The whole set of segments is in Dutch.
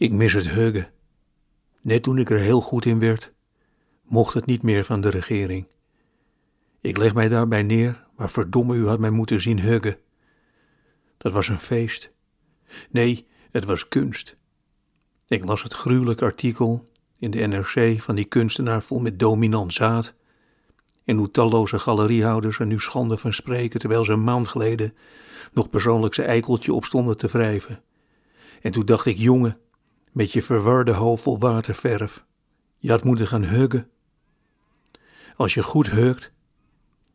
Ik mis het huggen. Net toen ik er heel goed in werd, mocht het niet meer van de regering. Ik leg mij daarbij neer, maar verdomme, u had mij moeten zien huggen. Dat was een feest. Nee, het was kunst. Ik las het gruwelijk artikel in de NRC van die kunstenaar vol met dominant zaad. En hoe talloze galeriehouders er nu schande van spreken, terwijl ze een maand geleden nog persoonlijk zijn eikeltje op stonden te wrijven. En toen dacht ik, jongen, met je verwarde hoofd vol waterverf, je had moeten gaan huggen. Als je goed hugt,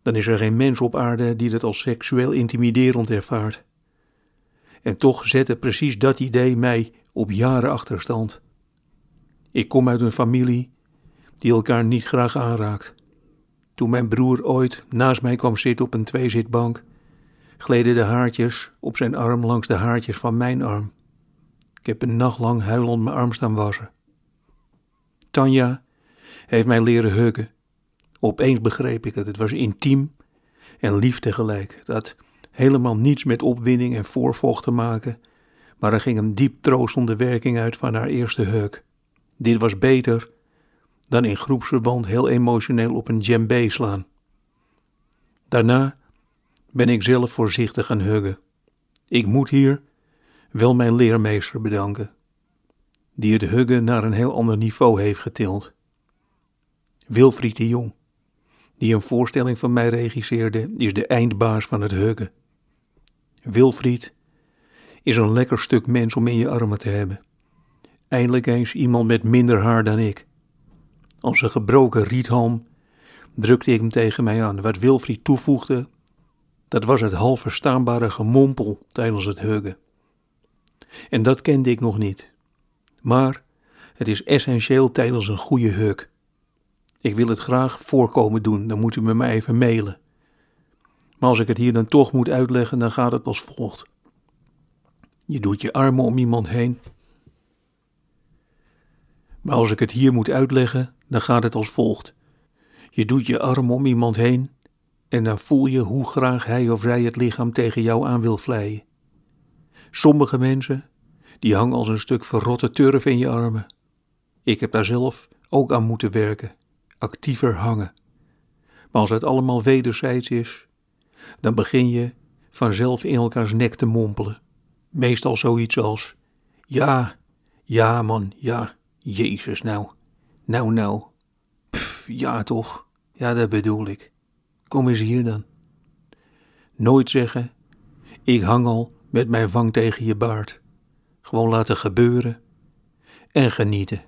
dan is er geen mens op aarde die dat als seksueel intimiderend ervaart. En toch zette precies dat idee mij op jaren achterstand. Ik kom uit een familie die elkaar niet graag aanraakt. Toen mijn broer ooit naast mij kwam zitten op een tweezitbank, gleden de haartjes op zijn arm langs de haartjes van mijn arm. Ik heb een nacht lang huilend mijn arm staan wassen. Tanja heeft mij leren huggen. Opeens begreep ik het. Het was intiem en lief tegelijk. Het had helemaal niets met opwinding en voorvocht te maken, maar er ging een diep troostende werking uit van haar eerste hug. Dit was beter dan in groepsverband heel emotioneel op een djembe slaan. Daarna ben ik zelf voorzichtig gaan huggen. Ik moet hier wel mijn leermeester bedanken, die het huggen naar een heel ander niveau heeft getild. Wilfried de Jong, die een voorstelling van mij regisseerde, is de eindbaas van het huggen. Wilfried is een lekker stuk mens om in je armen te hebben. Eindelijk eens iemand met minder haar dan ik. Als een gebroken riethalm drukte ik hem tegen mij aan. Wat Wilfried toevoegde, dat was het half verstaanbare gemompel tijdens het huggen. En dat kende ik nog niet. Maar het is essentieel tijdens een goede hug. Ik wil het graag voorkomen doen, dan moet u me maar even mailen. Maar als ik het hier dan toch moet uitleggen, dan gaat het als volgt. Je doet je armen om iemand heen. Maar als ik het hier moet uitleggen, dan gaat het als volgt. Je doet je armen om iemand heen en dan voel je hoe graag hij of zij het lichaam tegen jou aan wil vleien. Sommige mensen, die hangen als een stuk verrotte turf in je armen. Ik heb daar zelf ook aan moeten werken, actiever hangen. Maar als het allemaal wederzijds is, dan begin je vanzelf in elkaars nek te mompelen. Meestal zoiets als: Ja, ja, man, ja, Jezus, nou, nou, nou. Pff, ja, toch, ja, dat bedoel ik. Kom eens hier dan. Nooit zeggen: Ik hang al met mijn vang tegen je baard. Gewoon laten gebeuren en genieten.